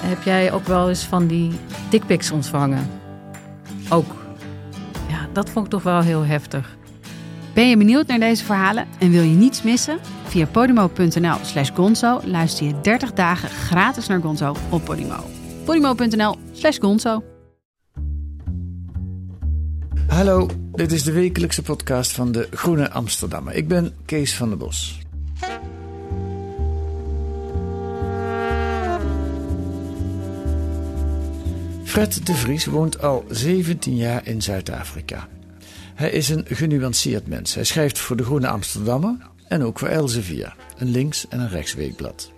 Heb jij ook wel eens van die dickpics ontvangen? Ook. Ja, dat vond ik toch wel heel heftig. Ben je benieuwd naar deze verhalen en wil je niets missen? Via podimo.nl slash gonzo luister je 30 dagen gratis naar Gonzo op Podimo. podimo.nl slash gonzo Hallo, dit is de wekelijkse podcast van de Groene Amsterdammer. Ik ben Kees van der Bos. Fred de Vries woont al 17 jaar in Zuid-Afrika. Hij is een genuanceerd mens. Hij schrijft voor de Groene Amsterdammer en ook voor Elsevier, een links- en een rechtsweekblad.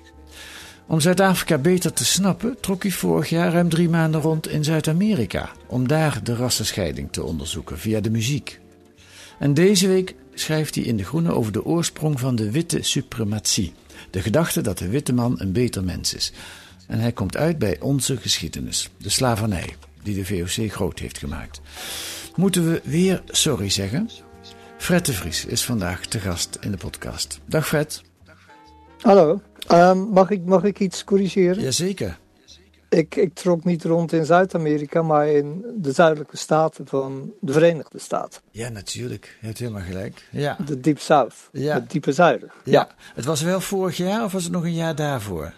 Om Zuid-Afrika beter te snappen, trok hij vorig jaar ruim drie maanden rond in Zuid-Amerika om daar de rassenscheiding te onderzoeken via de muziek. En deze week schrijft hij in De Groene over de oorsprong van de witte suprematie, de gedachte dat de witte man een beter mens is. En hij komt uit bij onze geschiedenis, de slavernij, die de VOC groot heeft gemaakt. Moeten we weer sorry zeggen? Fred de Vries is vandaag te gast in de podcast. Dag Fred. Hallo. Um, mag, ik, mag ik iets corrigeren? Jazeker. Ik, ik trok niet rond in Zuid-Amerika, maar in de zuidelijke staten van de Verenigde Staten. Ja, natuurlijk. Je hebt helemaal gelijk. Ja. De Deep South. Ja. Het diepe zuiden. Ja. Het was wel vorig jaar of was het nog een jaar daarvoor?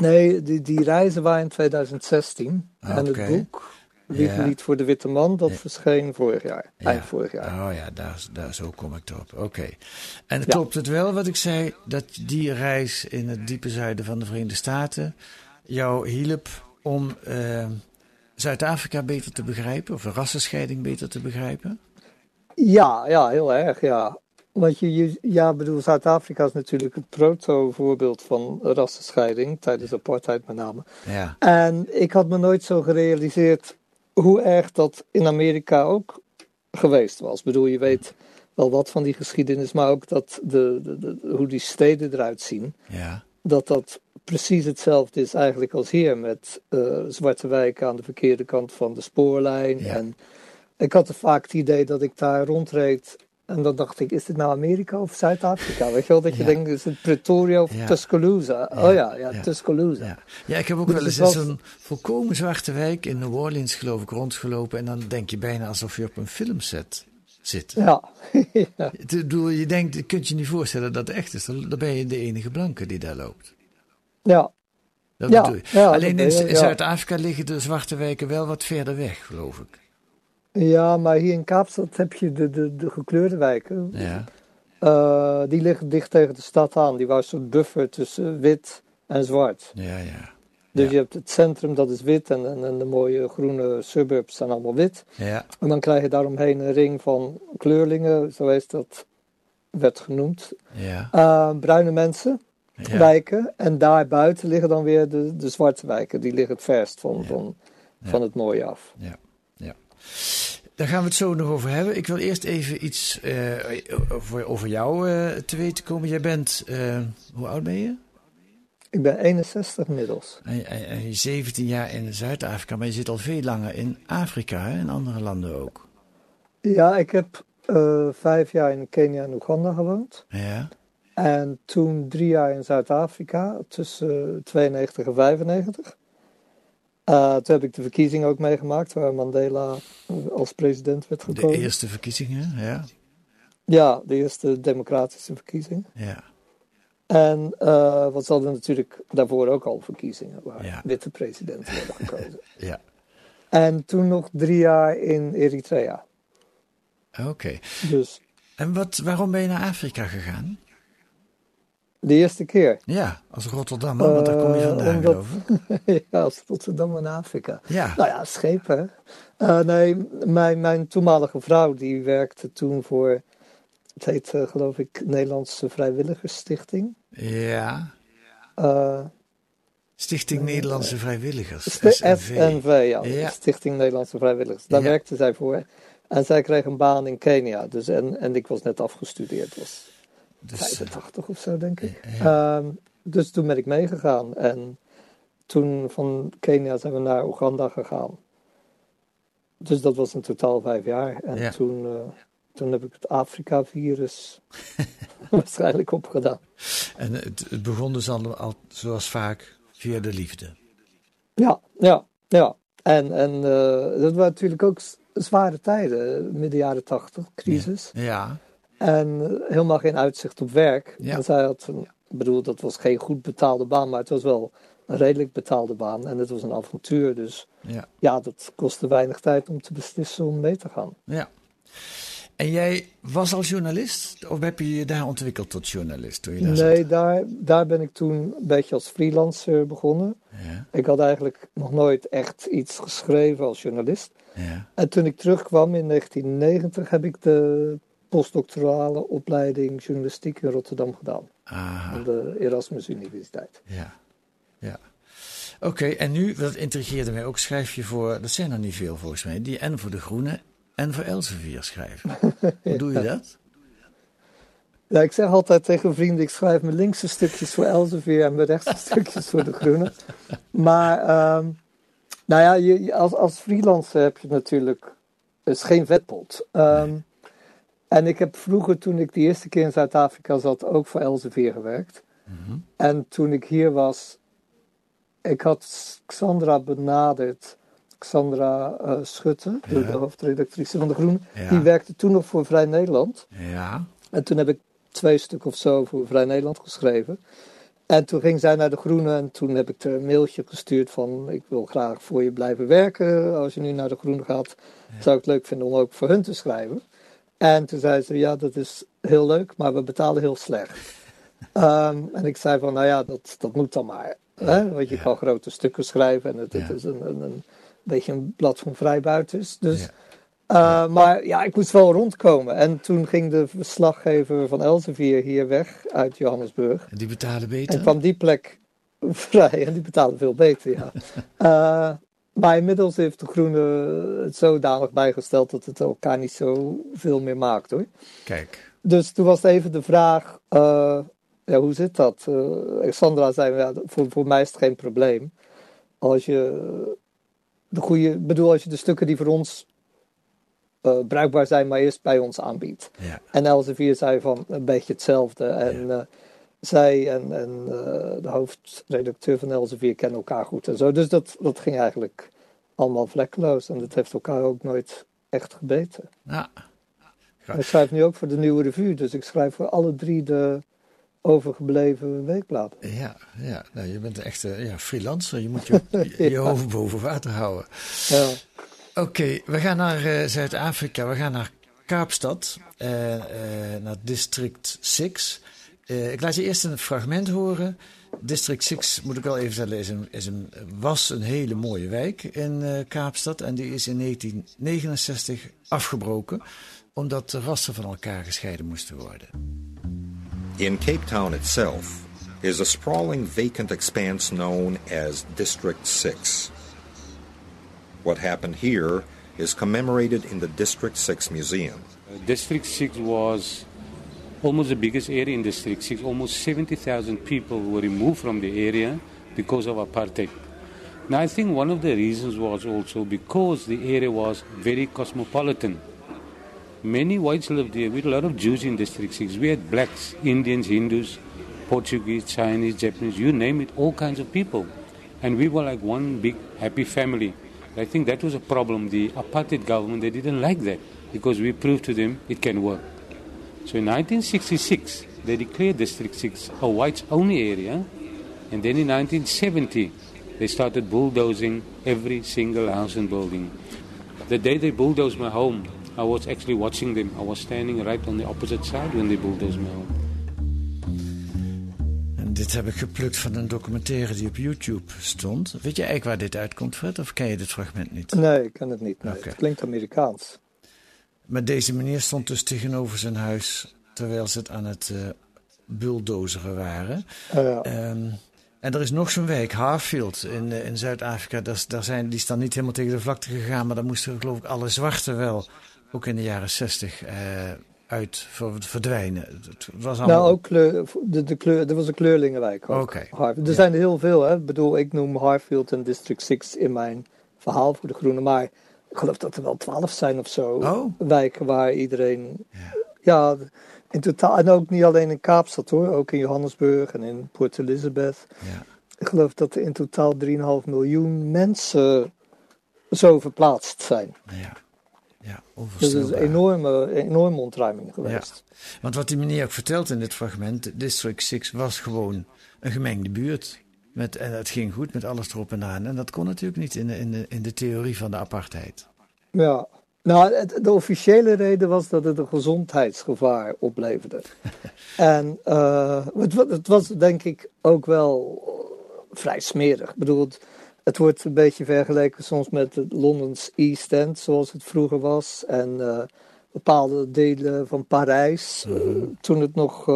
Nee, die, die reizen waren in 2016. Ah, en het boek Wiegenlied Ja. voor de Witte Man, dat Ja. verscheen vorig jaar. Eind vorig jaar. Oh ja, daar, daar, zo kom ik erop. Oké. En Ja. klopt het wel wat ik zei, dat die reis in het diepe zuiden van de Verenigde Staten jou hielp om eh, Zuid-Afrika beter te begrijpen, of de rassenscheiding beter te begrijpen? Ja, ja, heel erg, ja. Want je, ja, bedoel, Zuid-Afrika is natuurlijk het proto-voorbeeld van rassenscheiding, tijdens apartheid met name. Ja. En ik had me nooit zo gerealiseerd hoe erg dat in Amerika ook geweest was. Ik bedoel, je weet wel wat van die geschiedenis, maar ook dat de, de, de- hoe die steden eruit zien, Ja. dat dat precies hetzelfde is eigenlijk als hier met eh, zwarte wijken aan de verkeerde kant van de spoorlijn. Ja. En ik had vaak het idee dat ik daar rondreed en dan dacht ik, is dit nou Amerika of Zuid-Afrika? Weet je wel, dat je Ja. denkt, is het Pretoria of Ja. Tuscaloosa? Ja. Oh ja, ja, Ja. Tuscaloosa. Ja. ja, ik heb ook Dus wel eens in zo'n volkomen zwarte wijk in New Orleans, geloof ik, rondgelopen. En dan denk je bijna alsof je op een filmset zit. Ja, ja. Bedoel, je denkt, je kunt je niet voorstellen dat het echt is. Dan ben je de enige blanke die daar loopt. ja. Dat bedoel je. Alleen in, in. Zuid-Afrika liggen de zwarte wijken wel wat verder weg, geloof ik. Ja, maar hier in Kaapstad heb je de, de, de gekleurde wijken. Ja, Eh, die liggen dicht tegen de stad aan. Die waren een soort buffer tussen wit en zwart. ja, ja. Dus Ja. je hebt het centrum, dat is wit. En, en, en de mooie groene suburbs zijn allemaal wit. Ja, En dan krijg je daaromheen een ring van kleurlingen, zo is dat werd genoemd. ja. Eh, bruine mensen, ja. wijken. En daarbuiten liggen dan weer de, de zwarte wijken. Die liggen het verst van, Ja. van, Ja. van het mooie af. Daar gaan we het zo nog over hebben. Ik wil eerst even iets eh, over, over jou eh, te weten komen. Jij bent, eh, hoe oud ben je? Ik ben 61 inmiddels. En, en- en je 17 jaar in Zuid-Afrika, maar je zit al veel langer in Afrika, hè? in andere landen ook. Ja, ik heb vijf jaar in Kenia en Oeganda gewoond. Ja, En toen drie jaar in Zuid-Afrika, tussen 92 en 95. Eh, toen heb ik de verkiezingen ook meegemaakt, waar Mandela eh, als president werd de gekozen. eerste verkiezingen, ja. Ja, de eerste democratische verkiezingen. ja. En uh, wat ze hadden natuurlijk daarvoor ook al verkiezingen, waar Ja. witte presidenten werden gekozen. Ja, en toen nog drie jaar in Eritrea. oké. Dus En wat, waarom ben je naar Afrika gegaan? De eerste keer. Ja, als Rotterdammer, want daar kom je Eh, vandaan, omdat- ik. ja, als Rotterdam en Afrika. Ja, Nou ja, schepen. hè. Eh, nee, mijn, mijn toenmalige vrouw die werkte toen voor, het heet eh, geloof ik Nederlandse Vrijwilligersstichting. ja, Stichting Nederlandse Vrijwilligers. St- SNV. SNV, ja. Ja. Stichting Nederlandse Vrijwilligers. Daar Ja. werkte zij voor. En zij kreeg een baan in Kenia. Dus, en, en ik was net afgestudeerd. was Dus, eh, 85 of zo, denk ik. ja. Ehm, dus toen ben ik meegegaan. En toen van Kenia zijn we naar Oeganda gegaan. Dus dat was in totaal vijf jaar. En Ja. toen, eh, toen heb ik het Afrika-virus waarschijnlijk opgedaan. En het, het begon dus al, al zoals vaak via de liefde. Ja, ja, ja. En, en eh, dat waren natuurlijk ook zware tijden, midden jaren tachtig, crisis. Ja, En helemaal geen uitzicht op werk. Ja. En zij had, een, ik bedoel, dat was geen goed betaalde baan, maar het was wel een redelijk betaalde baan. En het was een avontuur, dus ja, ja, dat kostte weinig tijd om te beslissen om mee te gaan. ja. En jij was al journalist? Of heb je je daar ontwikkeld tot journalist? Toen je daar Nee, daar, daar ben ik toen een beetje als freelancer begonnen. Ja, Ik had eigenlijk nog nooit echt iets geschreven als journalist. ja. En toen ik terugkwam in 1990 heb ik de postdoctorale opleiding journalistiek in Rotterdam gedaan. Aha. Aan de Erasmus Universiteit. Ja, ja. Oké, en nu, dat intrigeerde mij ook, schrijf je voor, dat zijn er niet veel volgens mij, die en voor De Groene en voor Elsevier schrijven. Hoe doe je dat? Ja, ik zeg altijd tegen vrienden, ik schrijf mijn linkse stukjes voor Elsevier en mijn rechtse stukjes voor De Groene. Maar, ehm, nou ja, je, als, als freelancer heb je natuurlijk, het is geen vetpot. Ehm, En ik heb vroeger, toen ik de eerste keer in Zuid-Afrika zat, ook voor Elsevier gewerkt. Mhm. En toen ik hier was, ik had Xandra benaderd. Xandra eh, Schutte, de, Ja. de hoofdredactrice van De Groene. Ja. Die werkte toen nog voor Vrij Nederland. Ja, En toen heb ik twee stuk of zo voor Vrij Nederland geschreven. En toen ging zij naar De Groene en toen heb ik er een mailtje gestuurd van... ik wil graag voor je blijven werken. Als je nu naar De Groene gaat, zou ik het leuk vinden om ook voor hun te schrijven. En toen zei ze, ja, dat is heel leuk, maar we betalen heel slecht. Ehm, en ik zei van, nou ja, dat, dat moet dan maar. Hè? Want je Ja. kan grote stukken schrijven en het, het Ja. is een, een, een beetje een blad van vrijbuiters. Dus, Ja. eh, Maar ja, ik moest wel rondkomen. En toen ging de verslaggever van Elsevier hier weg uit Johannesburg. en die betalen En beter? kwam die plek vrij en die betaalde veel beter, ja. Eh, maar inmiddels heeft de Groene het zodanig bijgesteld dat het elkaar niet zo veel meer maakt hoor. Kijk, Dus toen was even de vraag, eh, ja, hoe zit dat? Eh Sandra zei, ja, voor, voor mij is het geen probleem. Als je de goede, bedoel, als je de stukken die voor ons eh, bruikbaar zijn, maar eerst bij ons aanbiedt. ja, En Elsevier zei van een beetje hetzelfde. En zij en, en eh, de hoofdredacteur van Elsevier kennen elkaar goed en zo. Dus dat, dat ging eigenlijk allemaal vlekkeloos. En dat heeft elkaar ook nooit echt gebeten. En ik schrijf nu ook voor de Nieuwe Revue. Dus ik schrijf voor alle drie de overgebleven weekbladen. ja, ja. Nou, je bent een echte ja, freelancer. Je moet je, je, je hoofd boven water houden. Ja. Oké, we gaan naar eh, Zuid-Afrika. We gaan naar Kaapstad, eh, eh, naar District 6. Eh, ik laat je eerst een fragment horen. District 6, moet ik wel even zeggen, is een, is een, was een hele mooie wijk in eh, Kaapstad. En die is in 1969 afgebroken, omdat de rassen van elkaar gescheiden moesten worden. In Cape Town itself is a sprawling vacant expanse known as District 6. What happened here is commemorated in the District 6 Museum. District 6 was almost the biggest area in District 6. Almost 70,000 people were removed from the area because of apartheid. Now, I think one of the reasons was also because the area was very cosmopolitan. Many whites lived here. We had a lot of Jews in District 6. We had blacks, Indians, Hindus, Portuguese, Chinese, Japanese, you name it, all kinds of people. And we were like one big happy family. I think that was a problem. The apartheid government, they didn't like that because we proved to them it can work. So in 1966, they declared District 6 a whites only area. And then in 1970, they started bulldozing every single house and building. The day they bulldozed my home, I was actually watching them. I was standing right on the opposite side when they bulldozed my home. Dit heb ik geplukt van een documentaire die op YouTube stond. Weet je eigenlijk waar dit uitkomt, Fred? Of ken je dit fragment niet? Nee, ik ken het niet. Nee. Het klinkt Amerikaans. Maar deze meneer stond dus tegenover zijn huis terwijl ze het aan het eh bulldozeren waren. Ja. Ehm, En er is nog zo'n wijk, Harfield in, in Zuid-Afrika. Daar, daar zijn, die dan niet helemaal tegen de vlakte gegaan, maar daar moesten geloof ik alle zwarte wel, ook in de jaren zestig, eh, uit verdwijnen. Het was allemaal... Nou, ook kleur, de, de kleur, er was een kleurlingenwijk. Oké. Er zijn er heel veel, hè. Ik bedoel, ik noem Harfield en District 6 in mijn verhaal voor de Groene, maar ik geloof dat er wel twaalf zijn of zo. Oh. Wijken waar iedereen. Ja. ja. in totaal. En ook niet alleen in Kaapstad hoor, ook in Johannesburg en in Port Elizabeth. Ja. Ik geloof dat er in totaal 3,5 miljoen mensen zo verplaatst zijn. Ja. Ja, dus het is een enorme, enorme ontruiming geweest. Ja. Want wat die meneer ook vertelt in dit fragment, District 6 was gewoon een gemengde buurt. Met, en het ging goed met alles erop en aan. En dat kon natuurlijk niet in de, in de, in de theorie van de apartheid. Ja, nou, de officiële reden was dat het een gezondheidsgevaar opleverde. en uh, het, het, was denk ik ook wel vrij smerig. Ik bedoel, het, wordt een beetje vergeleken soms met het Londens East End, zoals het vroeger was. En uh, bepaalde delen van Parijs, uh, toen het nog,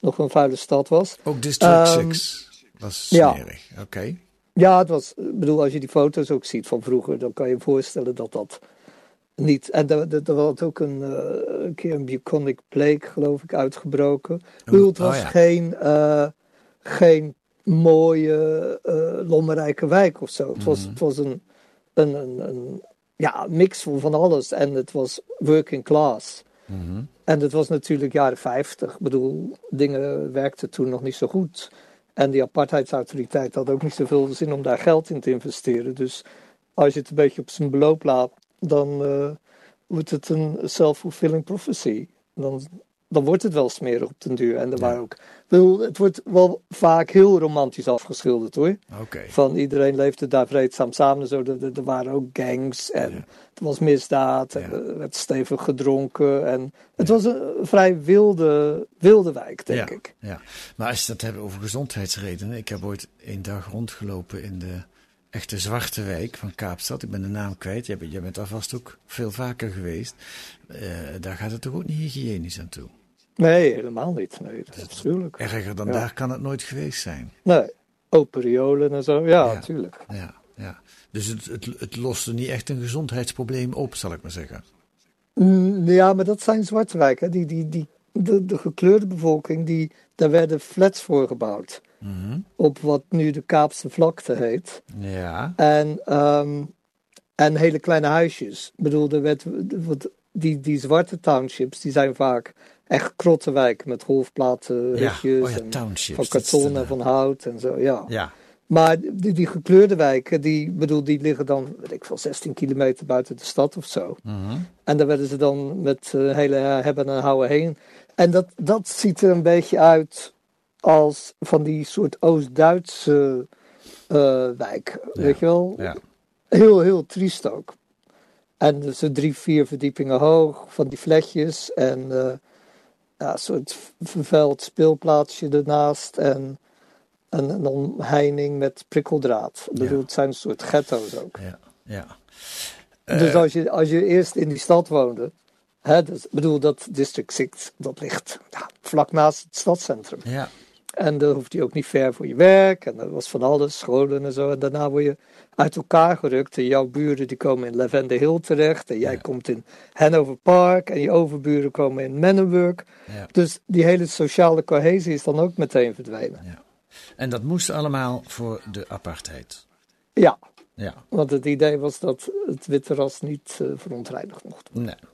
nog een vuile stad was. Ook District 6 was smerig, ja. oké. Ja, het was, ik bedoel, als je die foto's ook ziet van vroeger, dan kan je je voorstellen dat dat niet. En er, er, was ook een, uh, een, keer een bucolic plague, geloof ik, uitgebroken. Ik bedoel, het was oh, ja. geen, uh, geen mooie, uh, lommerrijke wijk of zo. Het, mm. was, het was een, een, een, een ja, mix van alles. En het was working class. Mm -hmm. En het was natuurlijk jaren 50. Ik bedoel, dingen werkten toen nog niet zo goed. En die apartheidsautoriteit had ook niet zoveel zin om daar geld in te investeren. Dus als je het een beetje op zijn beloop laat, dan uh, wordt het een self-fulfilling prophecy. Dan, dan wordt het wel smerig op den duur. En er waren ook, bedoel, het wordt wel vaak heel romantisch afgeschilderd hoor. Okay. Van iedereen leefde daar vreedzaam samen. Zo, er, er waren ook gangs en ja. het was misdaad. En er werd stevig gedronken. En het was een vrij wilde, wilde wijk, denk ik. Ja, maar als je het hebt over gezondheidsredenen. Ik heb ooit een dag rondgelopen in de echte zwarte wijk van Kaapstad. Ik ben de naam kwijt. Jij bent, jij bent daar vast ook veel vaker geweest. Uh, daar gaat het toch ook niet hygiënisch aan toe? Nee, helemaal niet. Nee, dat is natuurlijk. Erger dan ja. daar kan het nooit geweest zijn. Nee, open riolen en zo. Ja, natuurlijk. Ja, ja, ja. Dus het, het, het loste niet echt een gezondheidsprobleem op, zal ik maar zeggen. Mm, ja, maar dat zijn zwarte wijken. Die, die, die, de, de gekleurde bevolking, die, daar werden flats voor gebouwd. Mm -hmm. Op wat nu de Kaapse vlakte heet. Ja. En, um, en hele kleine huisjes. Ik bedoel, er werd, die, die zwarte townships, die zijn vaak echt krottenwijken met golfplaten, ja. hutjes. Oh ja, en townships. van karton en van hout en zo, ja. Ja. Maar die, die gekleurde wijken, die, bedoel, die liggen dan, weet ik veel, 16 kilometer buiten de stad of zo. Mm -hmm. En daar werden ze dan met uh, hele hebben en houden heen. En dat, dat ziet er een beetje uit als van die soort Oost-Duitse uh, wijk, ja. weet je wel? Ja. Heel, heel triest ook. En zo drie, vier verdiepingen hoog, van die vletjes en uh, ja, een soort vervuild speelplaatsje ernaast en een, een omheining met prikkeldraad. Ik bedoel, het zijn een soort ghetto's ook. Ja. ja. Dus Eh, als je, als je eerst in die stad woonde, hè, dus, bedoel dat District 6, dat ligt ja, vlak naast het stadscentrum. ja. En dan hoefde je ook niet ver voor je werk. En er was van alles, scholen en zo. En daarna word je uit elkaar gerukt. En jouw buren die komen in Lavender Hill terecht. En jij Ja. komt in Hanover Park. En je overburen komen in Menenburg. Ja. Dus die hele sociale cohesie is dan ook meteen verdwenen. En dat moest allemaal voor de apartheid. Ja, Ja. want het idee was dat het witte ras niet eh, verontreinigd mocht worden. Nee.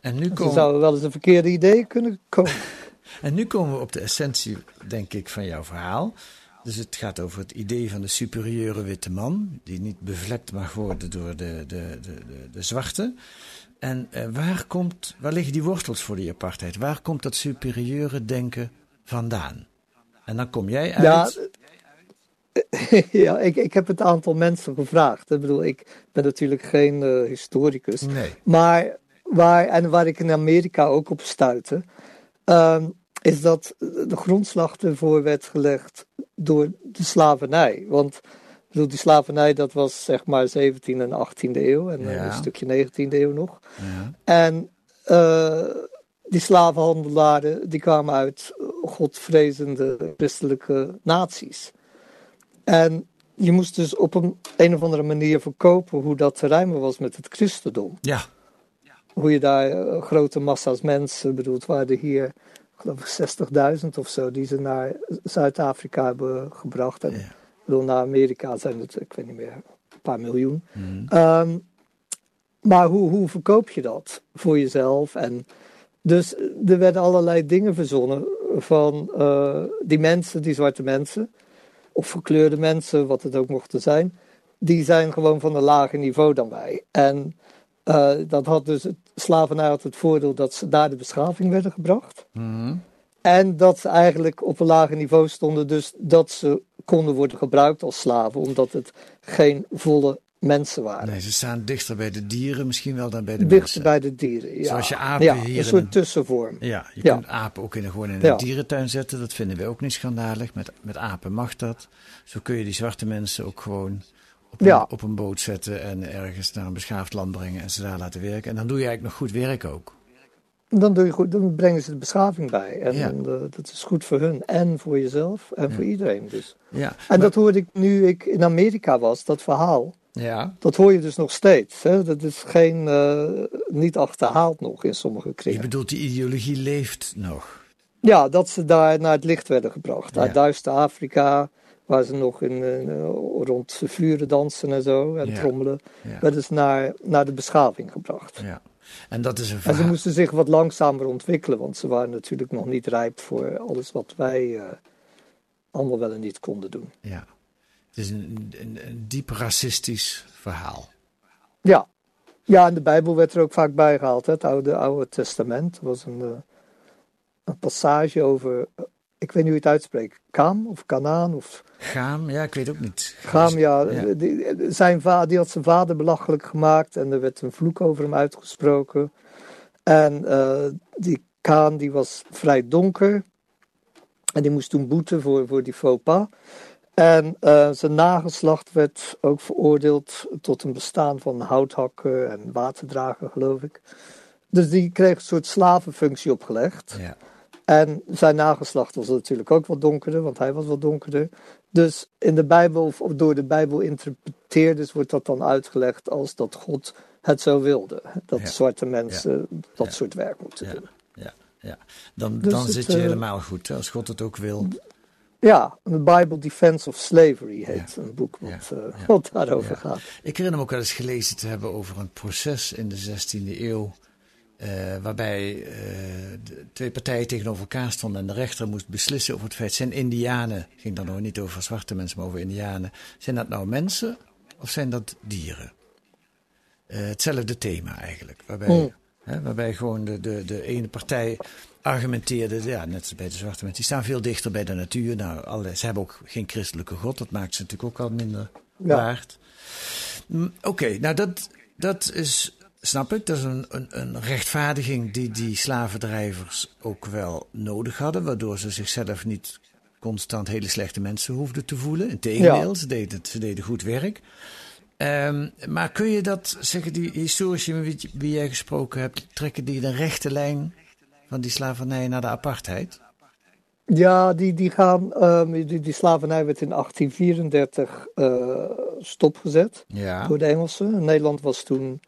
En nu, Ze komen, zouden wel eens een verkeerde idee kunnen komen. En nu komen we op de essentie, denk ik, van jouw verhaal. Dus het gaat over het idee van de superieure witte man, die niet bevlekt mag worden door de, de, de, de, de zwarte. En eh, waar, komt, waar liggen die wortels voor die apartheid? Waar komt dat superieure denken vandaan? En dan kom jij uit. Ja, ja ik, ik heb het aantal mensen gevraagd. Ik bedoel, ik ben natuurlijk geen eh, historicus. Nee. Maar waar, en waar ik in Amerika ook op stuitte, ehm, is dat de grondslag ervoor werd gelegd door de slavernij. Want bedoel, die slavernij dat was zeg maar 17e en 18e eeuw en eh, Ja. een stukje 19e eeuw nog. Ja. En eh, die slavenhandelaren die kwamen uit godvrezende christelijke naties. En je moest dus op een, een of andere manier verkopen hoe dat te rijmen was met het christendom. Ja. Hoe je daar eh, grote massa's mensen, bedoeld waren hier, ik geloof ik 60.000 of zo, die ze naar Zuid-Afrika hebben gebracht. En bedoel, naar Amerika zijn het, ik weet niet meer, een paar miljoen. Mhm. Ehm, maar hoe, hoe verkoop je dat voor jezelf? En dus er werden allerlei dingen verzonnen van eh, die mensen, die zwarte mensen, of verkleurde mensen, wat het ook mochten zijn, die zijn gewoon van een lager niveau dan wij. En eh, dat had dus het slavernij had het voordeel dat ze daar de beschaving werden gebracht. Mhm. En dat ze eigenlijk op een lager niveau stonden, dus dat ze konden worden gebruikt als slaven, omdat het geen volle mensen waren. Nee, ze staan dichter bij de dieren misschien wel dan bij de Dichter mensen. bij de dieren. Ja. Zoals je apen ja, hier een soort tussenvorm. Ja, je Ja. kunt apen ook in, gewoon in Ja. een dierentuin zetten. Dat vinden we ook niet schandalig. Met, met apen mag dat. Zo kun je die zwarte mensen ook gewoon op een, Ja. op een boot zetten en ergens naar een beschaafd land brengen en ze daar laten werken. En dan doe je eigenlijk nog goed werk ook. Dan, doe je goed, dan brengen ze de beschaving bij. En Ja. eh, dat is goed voor hun en voor jezelf en voor iedereen. Dus. Ja, En maar- dat hoorde ik nu ik in Amerika was, dat verhaal. ja, Dat hoor je dus nog steeds. Hè? Dat is geen, eh, niet achterhaald nog in sommige je kringen. bedoelt die ideologie leeft nog. Ja, dat ze daar naar het licht werden gebracht. Ja. Uit duister Afrika, waar ze nog in, eh, rond de vuren dansen en zo en Ja. trommelen. Ja. werden ze naar, naar de beschaving gebracht. Ja. En dat is een En ze moesten zich wat langzamer ontwikkelen, want ze waren natuurlijk nog niet rijp voor alles wat wij eh, allemaal wel en niet konden doen. Ja. Het is een, een, een diep racistisch verhaal. Ja. ja, en de Bijbel werd er ook vaak bij gehaald. Hè? Het Oude, Oude Testament Er was een, eh, een passage over, ik weet niet hoe je het uitspreekt, Kam of Kanaan of Gaam, ja, ik weet ook niet. Gaam, ja. Ja. Die, zijn vader, die had zijn vader belachelijk gemaakt en er werd een vloek over hem uitgesproken. En eh, die Kaan die was vrij donker en die moest toen boeten voor, voor die faux pas. En eh, zijn nageslacht werd ook veroordeeld tot een bestaan van houthakker en waterdrager, geloof ik. Dus die kreeg een soort slavenfunctie opgelegd. Ja. En zijn nageslacht was natuurlijk ook wat donkerder, want hij was wat donkerder. Dus in de Bijbel, of door de Bijbel interpreteerders, wordt dat dan uitgelegd als dat God het zo wilde. Dat Ja. zwarte mensen dat Ja. soort werk moeten doen. Ja, ja. Dan, Dus dan het, zit je eh, helemaal goed. Als God het ook wil. Ja, The Bible Defense of Slavery heet een boek wat, Ja. eh, wat daarover Ja. gaat. Ik herinner me ook wel eens gelezen te hebben over een proces in de 16e eeuw. Eh, waarbij eh, de twee partijen tegenover elkaar stonden en de rechter moest beslissen over het feit: zijn Indianen, het ging dan nog niet over zwarte mensen, maar over Indianen, zijn dat nou mensen of zijn dat dieren? Eh, hetzelfde thema eigenlijk. Waarbij, Mm. hè, waarbij gewoon de, de, de ene partij argumenteerde, ja, net als bij de zwarte mensen, die staan veel dichter bij de natuur. Nou, alle, ze hebben ook geen christelijke God, dat maakt ze natuurlijk ook al minder Ja. waard. Mm, Oké, nou dat, dat is, snap ik, dat is een, een, een rechtvaardiging die die slavendrijvers ook wel nodig hadden, waardoor ze zichzelf niet constant hele slechte mensen hoefden te voelen. Integendeel, Ja. ze, deden, ze deden goed werk. Ehm, maar kun je dat, zeggen die historici met wie, jij gesproken hebt, trekken die de rechte lijn van die slavernij naar de apartheid? Ja, die, die gaan, ehm, die, die slavernij werd in 1834 eh, stopgezet. Ja. door de Engelsen. Nederland was toen,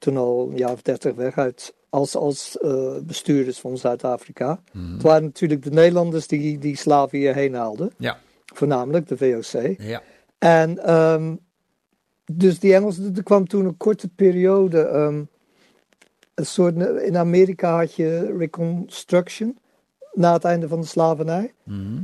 toen al een jaar of dertig weg uit als, als eh, bestuurders van Zuid-Afrika. Mhm. Het waren natuurlijk de Nederlanders die die slaven hierheen haalden, Ja. voornamelijk de VOC. Ja. En ehm, dus die Engelsen, er kwam toen een korte periode, ehm, een soort, in Amerika had je Reconstruction, na het einde van de slavernij. Mhm.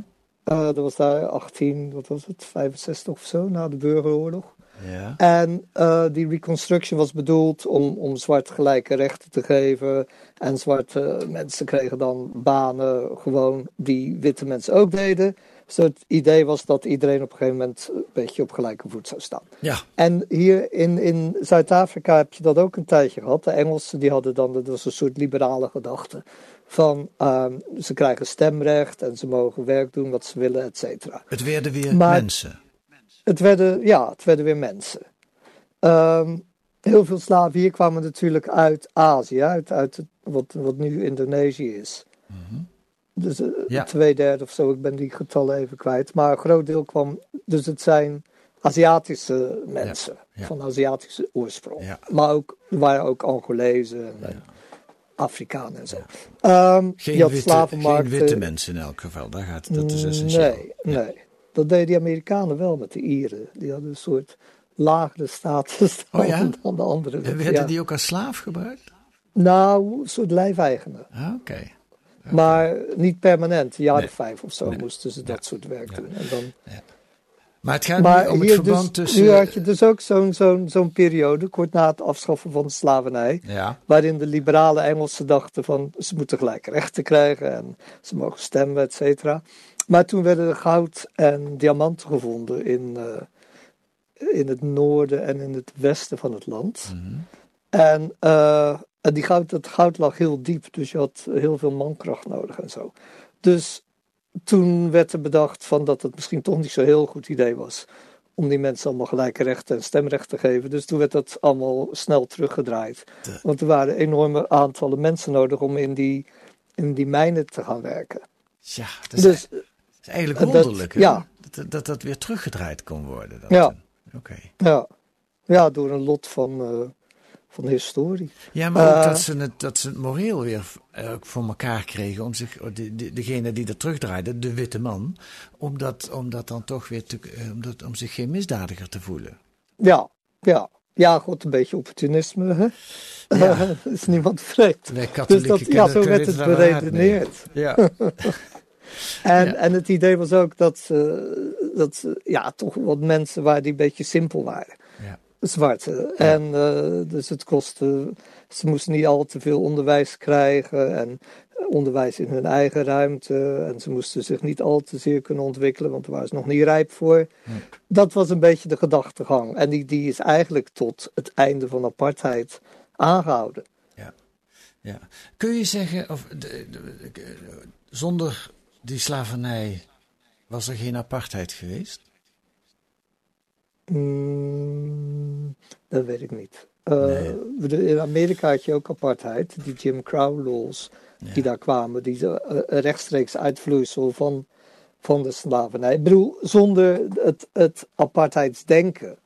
Eh, dat was daar 18, wat was het, 65 of zo, na de burgeroorlog. Ja. En eh, die reconstruction was bedoeld om, om zwart gelijke rechten te geven. En zwarte mensen kregen dan banen gewoon die witte mensen ook deden. Dus het idee was dat iedereen op een gegeven moment een beetje op gelijke voet zou staan. Ja. En hier in, in Zuid-Afrika heb je dat ook een tijdje gehad. De Engelsen die hadden dan, dat was een soort liberale gedachte. Van ehm, ze krijgen stemrecht en ze mogen werk doen wat ze willen, et cetera. Het werden weer Maar- mensen. Het werden, ja, het werden weer mensen. Ehm, heel veel slaven hier kwamen natuurlijk uit Azië, uit, uit het- wat, wat nu Indonesië is. Dus eh, Ja. twee derde of zo, ik ben die getallen even kwijt. Maar een groot deel kwam, dus het zijn Aziatische mensen ja. van Aziatische oorsprong. Maar ook, er waren ook Angolezen en, en Afrikanen en zo. Ehm, Geen witte, geen witte mensen in elk geval. Daar gaat, dat is essentieel. Nee, nee. Dat deden die Amerikanen wel met de Ieren. Die hadden een soort lagere status dan, Oh ja? dan de andere. En werden Ja. die ook als slaaf gebruikt? Nou, een soort lijfeigenen. Ah, Oké. Maar niet permanent. Een jaar Nee. of vijf of zo Nee. moesten ze dat soort werk doen. En dan, Maar het gaat maar om het verband dus, tussen... nu had je dus ook zo'n zo'n zo'n periode, kort na het afschaffen van de slavernij. Ja, Waarin de liberale Engelsen dachten van ze moeten gelijk rechten krijgen en ze mogen stemmen, et cetera. Maar toen werden er goud en diamanten gevonden in, eh, in het noorden en in het westen van het land. En, eh, en die goud, dat goud lag heel diep, dus je had heel veel mankracht nodig en zo. Dus toen werd er bedacht van dat het misschien toch niet zo'n heel goed idee was om die mensen allemaal gelijke rechten en stemrecht te geven. Dus toen werd dat allemaal snel teruggedraaid. Want er waren enorme aantallen mensen nodig om in die, in die mijnen te gaan werken. ja dat is, Dus dat is eigenlijk dat- wonderlijk. ja. Dat, dat dat weer teruggedraaid kon worden. Dat, Ja. Oké. ja, ja door een lot van, eh, van de historie. Ja, maar ook Eh, dat, ze het, dat ze het moreel weer eh, voor elkaar kregen om zich, de, de, degene die er terugdraaide, de witte man, om dat, om dat dan toch weer te, om, dat, om zich geen misdadiger te voelen. Ja, ja. Ja, goed, een beetje opportunisme. Hè? Ja. is niemand vreemd. Dus dat, ja, zo werd het beredeneerd. Ja. En, Ja. en het idee was ook dat, ze- dat ze, ja, toch wat mensen waren die een beetje simpel waren. Ja. Zwarte. En eh, dus het kostte, ze moesten niet al te veel onderwijs krijgen en onderwijs in hun eigen ruimte. En ze moesten zich niet al te zeer kunnen ontwikkelen, want daar waren ze nog niet rijp voor. Dat was een beetje de gedachtegang. En die, die is eigenlijk tot het einde van apartheid aangehouden. Ja. Kun je zeggen, of, de, de- de- zonder die slavernij was er geen apartheid geweest? Mm, dat weet ik niet. Eh, Nee. In Amerika had je ook apartheid, die Jim Crow laws die daar kwamen, die eh, rechtstreeks uitvloeisel van, van de slavernij. Ik bedoel, zonder het, het apartheidsdenken.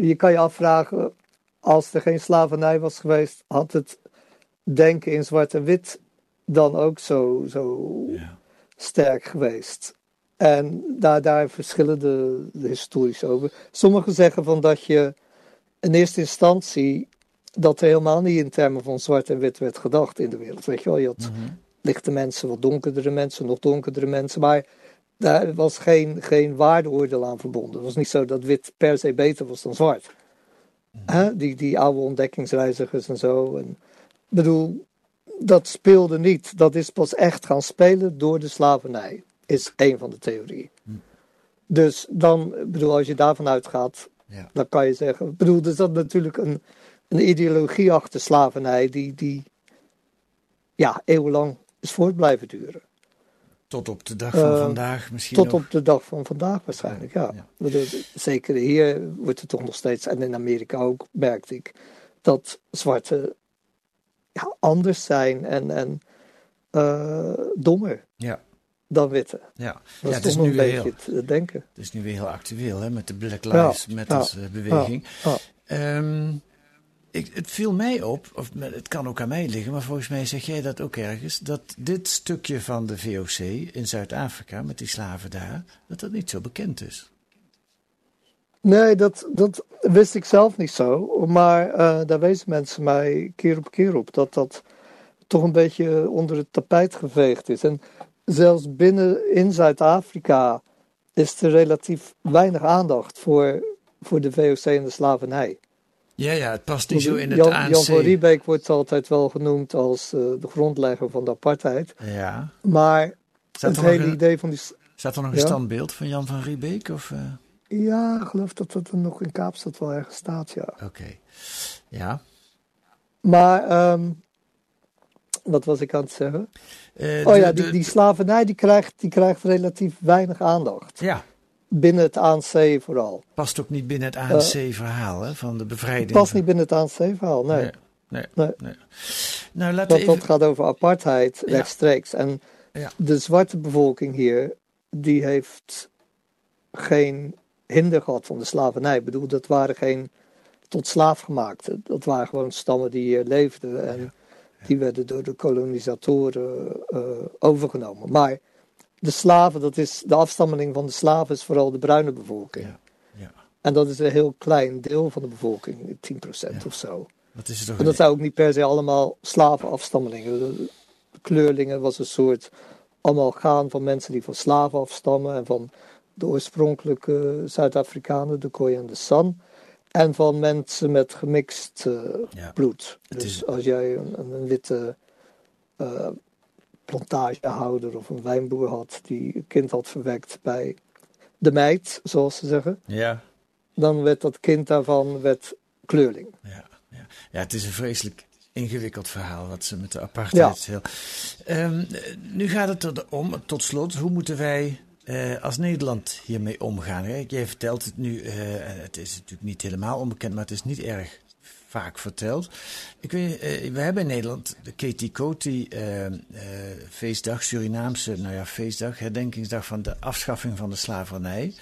Je kan je afvragen, als er geen slavernij was geweest, had het denken in zwart en wit dan ook zo, zo Ja. sterk geweest. En daar, daar verschillen de, de historisch over. Sommigen zeggen van dat je in eerste instantie dat er helemaal niet in termen van zwart en wit werd gedacht in de wereld. Weet je wel, je had lichte mensen, wat donkerdere mensen, nog donkerdere mensen, maar daar was geen, geen waardeoordeel aan verbonden. Het was niet zo dat wit per se beter was dan zwart. Hè? Die, die oude ontdekkingsreizigers en zo. En, ik bedoel, dat speelde niet. Dat is pas echt gaan spelen door de slavernij. Is een van de theorieën. Dus dan, bedoel, als je daarvan uitgaat, Ja. dan kan je zeggen. Ik bedoel, er zat natuurlijk een, een ideologie achter slavernij die, die ja, eeuwenlang is voort blijven duren. Tot op de dag van Eh, vandaag misschien Tot nog. op de dag van vandaag waarschijnlijk, ja. Zeker hier wordt het toch nog steeds, en in Amerika ook, merkte ik, dat zwarte ja, anders zijn en, en eh, dommer Ja, dan witte. ja. Dat ja is het, is nu weer beetje heel, het denken. het is nu weer heel actueel hè, met de Black Lives Matters eh, beweging. Ja, Ehm, ik, het viel mij op, of het kan ook aan mij liggen, maar volgens mij zeg jij dat ook ergens, dat dit stukje van de VOC in Zuid-Afrika, met die slaven daar, dat dat niet zo bekend is. Nee, dat, dat wist ik zelf niet zo. Maar eh, daar wezen mensen mij keer op keer op. Dat dat toch een beetje onder het tapijt geveegd is. En zelfs binnen in Zuid-Afrika is er relatief weinig aandacht voor, voor de VOC en de slavernij. Ja, ja, het past niet zo in het Jan, ANC. Jan van Riebeek wordt altijd wel genoemd als eh, de grondlegger van de apartheid. Ja. Maar Staat het er nog hele een, idee van die... staat er nog een standbeeld van Jan van Riebeek? Of, eh, Ja, ik geloof dat dat er nog in Kaapstad wel ergens staat, ja. Oké. Ja. Maar, ehm, wat was ik aan het zeggen? Eh, Oh de- ja, die, die slavernij die krijgt, die krijgt relatief weinig aandacht. ja, Binnen het ANC vooral. past ook niet binnen het ANC-verhaal hè, van de bevrijding. Past niet binnen het ANC-verhaal, nee. Nee, nee. Nou, laten Want we even... dat gaat over apartheid Ja. rechtstreeks. En Ja. de zwarte bevolking hier, die heeft geen hinder gehad van de slavernij. Ik bedoel, dat waren geen tot slaafgemaakten. Dat waren gewoon stammen die hier leefden. En die werden door de kolonisatoren eh, overgenomen. Maar de slaven, dat is, de afstammeling van de slaven is vooral de bruine bevolking. Ja, ja. En dat is een heel klein deel van de bevolking, 10% of zo. Wat is toch En dat zijn ook niet per se allemaal slavenafstammelingen. De, de kleurlingen was een soort amalgaan van mensen die van slaven afstammen. En van de oorspronkelijke Zuid-Afrikanen, de Khoi en de San. En van mensen met gemixt eh, Ja. bloed. Dus is- als jij een, een, witte eh, plantagehouder of een wijnboer had die een kind had verwekt bij de meid, zoals ze zeggen. Ja, Dan werd dat kind daarvan werd kleurling. ja, ja. ja, het is een vreselijk ingewikkeld verhaal wat ze met de apartheid. Heel... Ehm, eh, nu gaat het erom, tot slot, hoe moeten wij eh, als Nederland hiermee omgaan? Hè? Jij vertelt het nu, eh, het is natuurlijk niet helemaal onbekend, maar het is niet erg vaak verteld. Ik weet, eh, we hebben in Nederland de eh, feestdag, Surinaamse, nou ja, feestdag, herdenkingsdag van de afschaffing van de slavernij.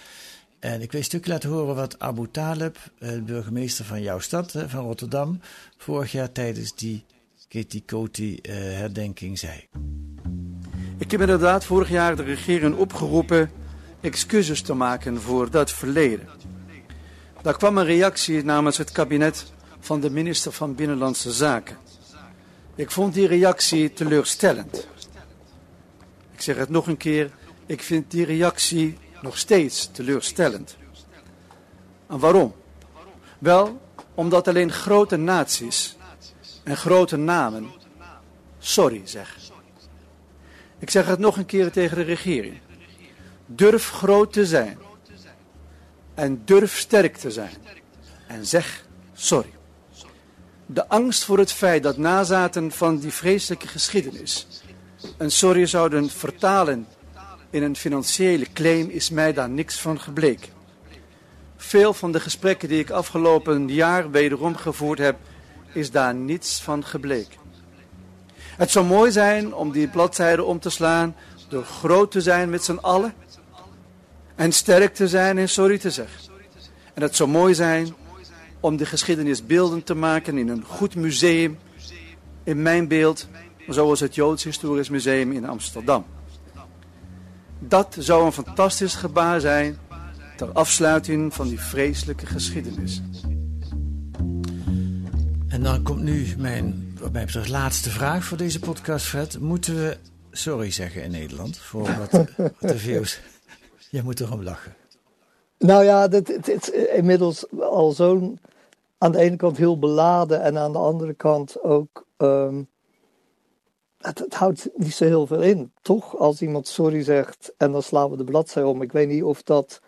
En ik wil een stukje laten horen wat Abu Talib, de burgemeester van jouw stad, van Rotterdam, vorig jaar tijdens die eh, herdenking zei. Ik heb inderdaad vorig jaar de regering opgeroepen excuses te maken voor dat verleden. Daar kwam een reactie namens het kabinet van de minister van Binnenlandse Zaken. Ik vond die reactie teleurstellend. Ik zeg het nog een keer, ik vind die reactie nog steeds teleurstellend. En waarom? Wel, omdat alleen grote naties en grote namen sorry zeggen. Ik zeg het nog een keer tegen de regering. Durf groot te zijn. En durf sterk te zijn. En zeg sorry. De angst voor het feit dat nazaten van die vreselijke geschiedenis een sorry zouden vertalen in een financiële claim is mij daar niks van gebleken. Veel van de gesprekken die ik afgelopen jaar wederom gevoerd heb, is daar niets van gebleken. Het zou mooi zijn om die bladzijde om te slaan door groot te zijn met z'n allen en sterk te zijn en sorry te zeggen. En het zou mooi zijn om de geschiedenis beeldend te maken in een goed museum, in mijn beeld, zoals het Joods Historisch Museum in Amsterdam. Dat zou een fantastisch gebaar zijn ter afsluiting van die vreselijke geschiedenis. En dan komt nu mijn, wat mij betreft, laatste vraag voor deze podcast, Fred. Moeten we sorry zeggen in Nederland voor wat, wat de. Jij moet erom lachen. Nou ja, dit is inmiddels al zo'n aan de ene kant heel beladen en aan de andere kant ook. ehm, het, het houdt niet zo heel veel in, toch? Als iemand sorry zegt en dan slaan we de bladzij om. Ik weet niet of dat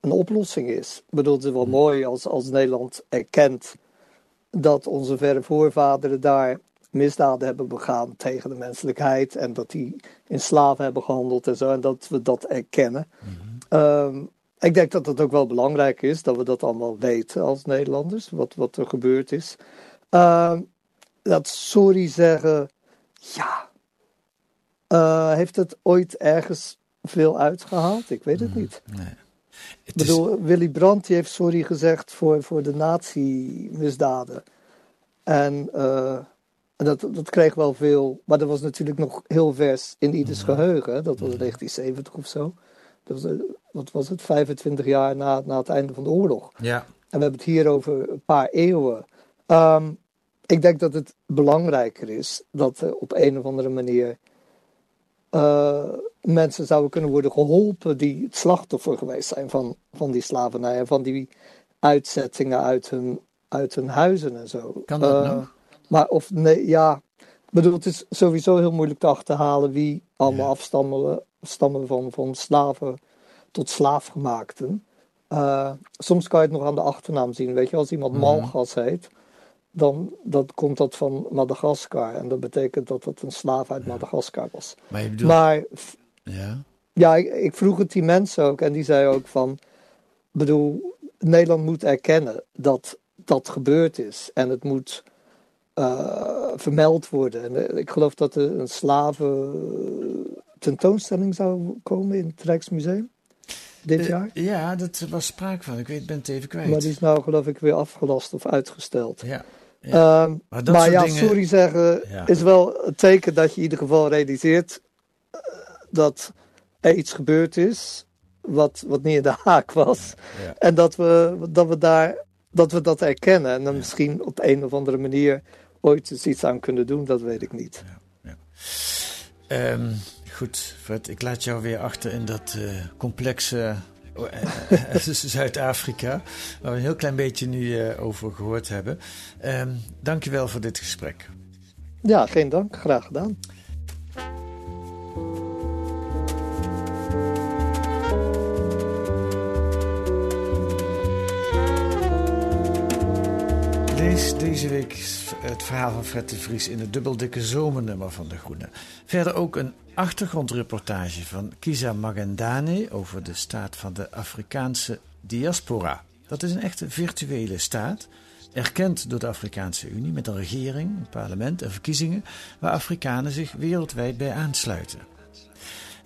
een oplossing is. Ik bedoel, het is wel mooi als, als Nederland erkent dat onze verre voorvaderen daar misdaden hebben begaan tegen de menselijkheid en dat die in slaven hebben gehandeld en zo, en dat we dat erkennen. Ehm, ik denk dat het ook wel belangrijk is dat we dat allemaal weten als Nederlanders, wat, wat er gebeurd is. Ehm, dat sorry zeggen, ja. Eh, heeft het ooit ergens veel uitgehaald? Ik weet het niet. Nee. Ik is, bedoel, Willy Brandt die heeft sorry gezegd voor, voor de nazi-misdaden. En eh, en dat, dat kreeg wel veel, maar dat was natuurlijk nog heel vers in ieders geheugen. hè. Dat was 1970 of zo. Dat was, eh, wat was het, 25 jaar na, na het einde van de oorlog. ja, En we hebben het hier over een paar eeuwen. Ehm, ik denk dat het belangrijker is dat er op een of andere manier eh, mensen zouden kunnen worden geholpen die het slachtoffer geweest zijn van, van die slavernij en van die uitzettingen uit hun, uit hun huizen en zo. Kan dat Eh, nog? Maar of nee, ja. Ik bedoel, het is sowieso heel moeilijk te achterhalen wie allemaal Ja. afstammen stammen van, van slaven tot slaafgemaakten. Eh, soms kan je het nog aan de achternaam zien. Weet je, als iemand Mhm. Malgas heet, dan, dan komt dat van Madagaskar. En dat betekent dat het een slaaf uit Madagaskar was. maar je bedoelt... Maar ja, ja, ik, ik vroeg het die mensen ook en die zei ook van, bedoel, Nederland moet erkennen dat dat gebeurd is en het moet eh, vermeld worden. En eh, ik geloof dat er een slaven tentoonstelling zou komen in het Rijksmuseum dit jaar. ja, dat was sprake van. Ik weet, ben het even kwijt. Maar die is nou geloof ik weer afgelast of uitgesteld. Ja. Ja. Ehm, maar, ja, sorry zeggen is wel een teken dat je in ieder geval realiseert dat er iets gebeurd is wat, wat niet in de haak was. Ja. En dat we, dat we daar dat we dat erkennen en dan misschien op een of andere manier ooit eens iets aan kunnen doen, dat weet ik niet. Ja, ja. Um, goed, Fred, ik laat jou weer achter in dat uh, complexe uh, Zuid-Afrika, waar we een heel klein beetje nu uh, over gehoord hebben. Um, dankjewel voor dit gesprek. Ja, geen dank. Graag gedaan. Lees deze week het verhaal van Fred de Vries in het dubbeldikke zomernummer van De Groene. Verder ook een achtergrondreportage van Kisa Magendane over de staat van de Afrikaanse diaspora. Dat is een echte virtuele staat, erkend door de Afrikaanse Unie met een regering, een parlement en verkiezingen waar Afrikanen zich wereldwijd bij aansluiten.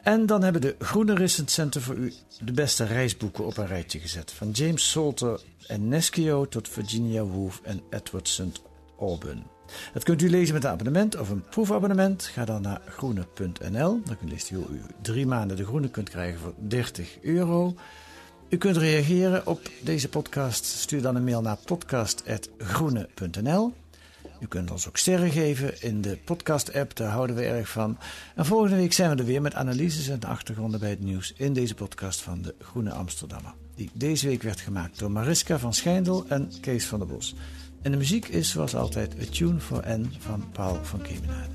En dan hebben de Groene Recent Center voor u de beste reisboeken op een rijtje gezet. Van James Salter en Neschio tot Virginia Woolf en Edward St. Auburn. Dat kunt u lezen met een abonnement of een proefabonnement. Ga dan naar groene.nl. Dan kunt u drie maanden de groene kunt krijgen voor 30 euro. U kunt reageren op deze podcast. Stuur dan een mail naar podcast.groene.nl. U kunt ons ook sterren geven in de podcast-app, daar houden we erg van. En volgende week zijn we er weer met analyses en achtergronden bij het nieuws in deze podcast van de Groene Amsterdammer. Die deze week werd gemaakt door Mariska van Schijndel en Kees van der Bos. En de muziek is zoals altijd A Tune for N van Paul van Kemenade.